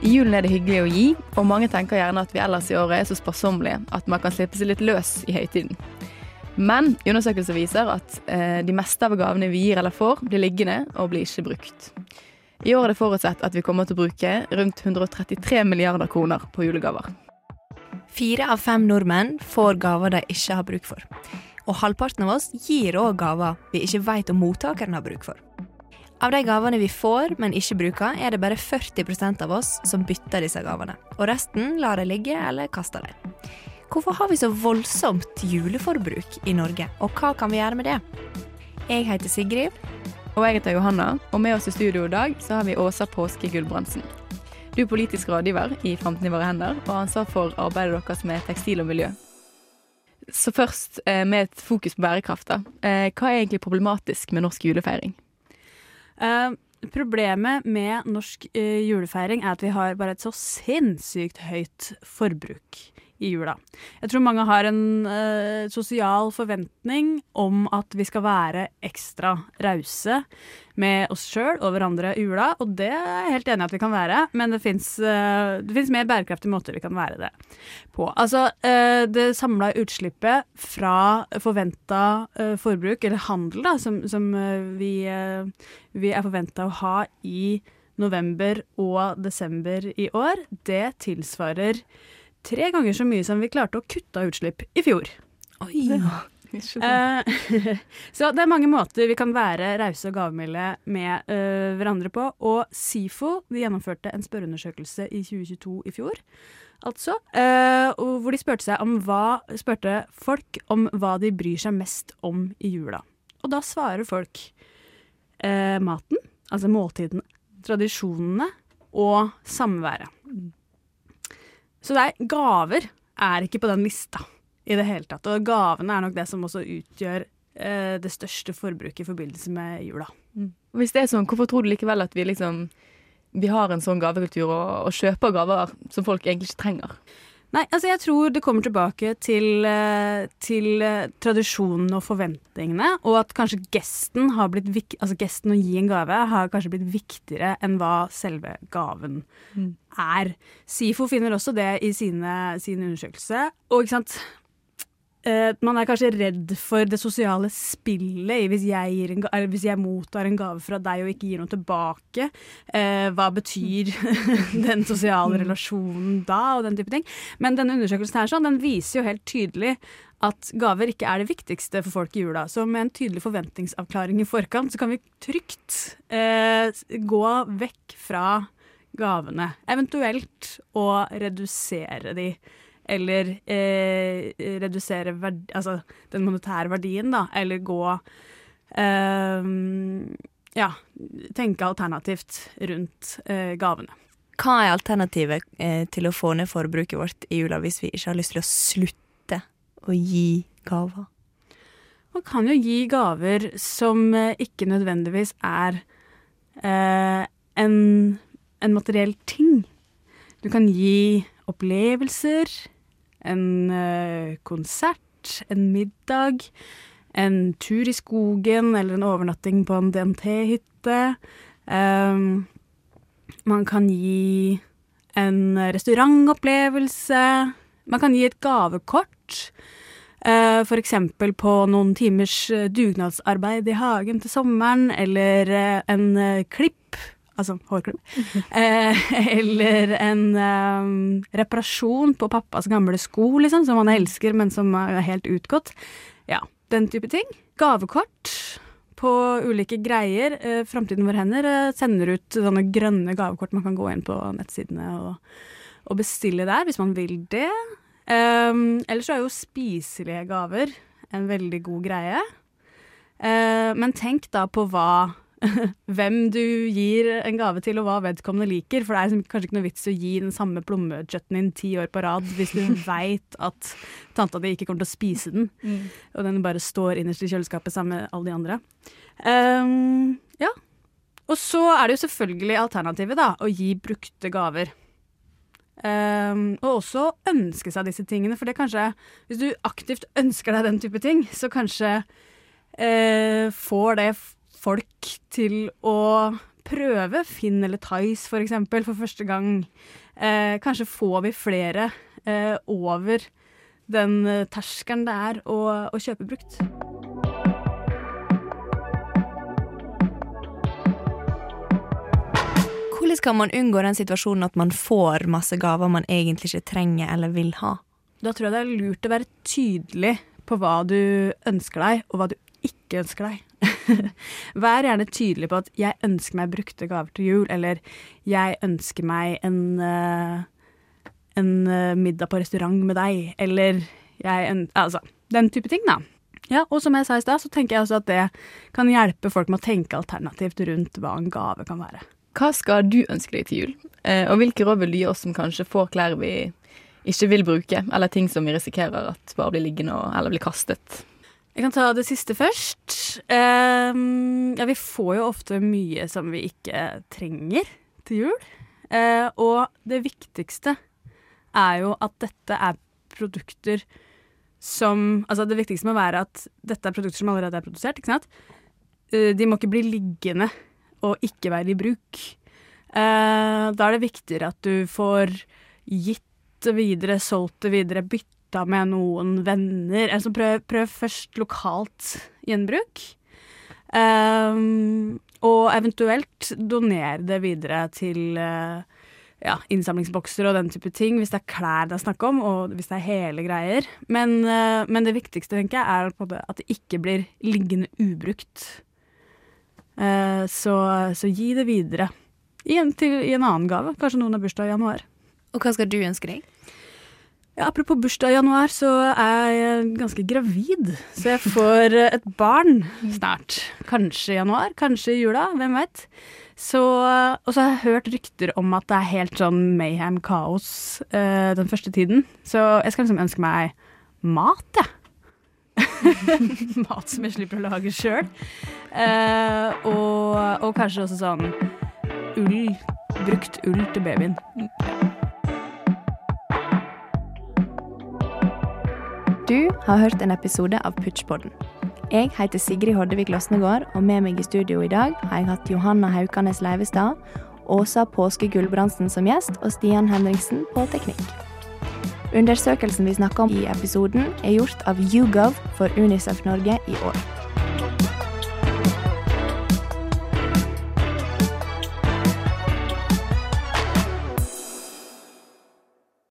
I julen er det hyggelig å gi, og mange tenker gjerne at vi ellers i året er så sparsommelige at man kan slippe seg litt løs i høytiden. Men undersøkelser viser at eh, de meste av gavene vi gir eller får, blir liggende og blir ikke brukt. I år er det forutsett at vi kommer til å bruke rundt 133 milliarder kroner på julegaver. Fire av fem nordmenn får gaver de ikke har bruk for. Og halvparten av oss gir òg gaver vi ikke vet om mottakeren har bruk for. Av de gavene vi får, men ikke bruker, er det bare 40% av oss som bytter disse gavene. Og resten lar de ligge eller kaster dem. Hvorfor har vi så voldsomt juleforbruk i Norge, og hva kan vi gjøre med det? Jeg heter Sigrid. Og jeg heter Johanna, og med oss i studio i dag så har vi Åsa Påske Gulbrandsen. Du er politisk rådgiver i Framtiden i våre hender, og har ansvar for arbeidet deres med tekstil og miljø. Så først eh, med et fokus på bærekraft. Eh, hva er egentlig problematisk med norsk julefeiring? Uh, problemet med norsk uh, julefeiring er at vi har bare et så sinnssykt høyt forbruk i jula. Jeg tror mange har en uh, sosial forventning om at vi skal være ekstra rause med oss sjøl og hverandre i jula, og det er jeg helt enig i at vi kan være, men det fins uh, mer bærekraftige måter vi kan være det på. Altså, uh, det samla utslippet fra forventa forbruk, eller handel, da, som, som vi, vi er forventa å ha i november og desember i år, det tilsvarer tre ganger så mye som vi klarte å kutte av utslipp i fjor. Oi. Ja. så det er mange måter vi kan være rause og gavmilde med uh, hverandre på. Og SIFO de gjennomførte en spørreundersøkelse i 2022 i fjor. Altså, uh, hvor de spurte, hva, spurte folk om hva de bryr seg mest om i jula. Og da svarer folk maten, altså måltidene, tradisjonene og samværet. Så er, gaver er ikke på den lista i det hele tatt. Og gavene er nok det som også utgjør eh, det største forbruket i forbindelse med jula. Mm. Hvis det er sånn, hvorfor tror du likevel at vi liksom vi har en sånn gavekultur og, og kjøper gaver som folk egentlig ikke trenger? Nei, altså jeg tror det kommer tilbake til, eh, til uh, tradisjonen og forventningene, og at kanskje gesten har blitt altså gesten å gi en gave har kanskje blitt viktigere enn hva selve gaven mm. er. SIFO finner også det i sine, sin undersøkelse. Og ikke sant, Uh, man er kanskje redd for det sosiale spillet hvis jeg, en, hvis jeg, mottar en gave fra deg og ikke gir noe tilbake. Uh, hva betyr den sosiale mm. relasjonen da, og den type ting. Men denne undersøkelsen her sånn, den viser jo helt tydelig at gaver ikke er det viktigste for folk i jula. Så med en tydelig forventningsavklaring i forkant, så kan vi trygt uh, gå vekk fra gavene. Eventuelt å redusere de eller eh, redusere verdi, altså den monetære verdien, da, eller gå eh, Ja, tenke alternativt rundt eh, gavene. Hva er alternativet eh, til å få ned forbruket vårt i jula hvis vi ikke har lyst til å slutte å gi gaver? Man kan jo gi gaver som eh, ikke nødvendigvis er eh, en, en materiell ting. Du kan gi opplevelser, en uh, konsert, en middag, en tur i skogen eller en overnatting på en DNT-hytte. Um, man kan gi en restaurantopplevelse. Man kan gi et gavekort. Uh, for eksempel på noen timers dugnadsarbeid i hagen til sommeren, eller en klipp altså hårklubb, eh, eller en eh, reparasjon på pappas gamle sko, liksom, som han elsker, men som er helt utgått. Ja, den type ting. Gavekort på ulike greier. Eh, Framtiden vår hender eh, sender ut sånne grønne gavekort man kan gå inn på nettsidene og, og bestille der, hvis man vil det. Um, ellers så er jo spiselige gaver en veldig god greie. Uh, men tenk da på hva hvem du gir en gave til, og hva vedkommende liker. For det er liksom kanskje ikke noe vits å gi den samme plommechutneyen ti år på rad hvis du veit at tanta di ikke kommer til å spise den, mm. og den bare står innerst i kjøleskapet sammen med alle de andre. Um, ja. Og så er det jo selvfølgelig alternativet, da, å gi brukte gaver. Um, og også ønske seg disse tingene, for det kanskje Hvis du aktivt ønsker deg den type ting, så kanskje uh, får det folk til å prøve Finn eller Tice for eksempel for første gang. Eh, kanskje får vi flere eh, over den eh, terskelen det er å, å kjøpe brukt. Hvordan kan man unngå den situasjonen at man får masse gaver man egentlig ikke trenger eller vil ha? Da tror jeg det er lurt å være tydelig på hva du ønsker deg, og hva du ikke ønsker deg. Vær gjerne tydelig på at 'jeg ønsker meg brukte gaver til jul', eller 'jeg ønsker meg en, uh, en uh, middag på restaurant med deg', eller jeg Altså, den type ting, da. Ja, og som jeg sa i stad, så tenker jeg også at det kan hjelpe folk med å tenke alternativt rundt hva en gave kan være. Hva skal du ønske deg til jul, eh, og hvilke råd vil du gi oss som kanskje får klær vi ikke vil bruke, eller ting som vi risikerer at bare blir liggende eller blir kastet? Jeg kan ta det siste først. Um, ja, vi får jo ofte mye som vi ikke trenger til jul. Uh, og det viktigste er jo at dette er produkter som Altså, det viktigste må være at dette er produkter som allerede er produsert, ikke sant. Uh, de må ikke bli liggende og ikke være i bruk. Uh, da er det viktigere at du får gitt det videre, solgt det videre, bytta med noen venner. Altså prøv, prøv først lokalt gjenbruk. Um, og eventuelt donere det videre til uh, ja, innsamlingsbokser og den type ting, hvis det er klær det er snakk om, og hvis det er hele greier. Men, uh, men det viktigste, tenker jeg, er at det ikke blir liggende ubrukt. Uh, så, så, gi det videre. I en, til, I en annen gave. Kanskje noen har bursdag i januar. Og hva skal du ønske deg? Ja, apropos bursdag i januar, så er jeg ganske gravid. Så jeg får eh, et barn snart. Kanskje i januar, kanskje i jula, hvem veit. og så har jeg hørt rykter om at det er helt sånn mayhem, kaos, uh, den første tiden. Så jeg skal liksom ønske meg mat, jeg. Ja. mat som jeg slipper å lage sjøl. Uh, eh, og, og kanskje også sånn ull. Brukt ull til babyen. Du har hørt en episode av Putchpodden. Jeg heter Sigrid Hoddevik Losnegård, og med meg i studio i dag har jeg hatt Johanna Haukanes Leivestad, Åsa Påske Gulbrandsen som gjest og Stian Henriksen på teknikk. Undersøkelsen vi snakker om i episoden, er gjort av YouGov for Unicef Norge i år.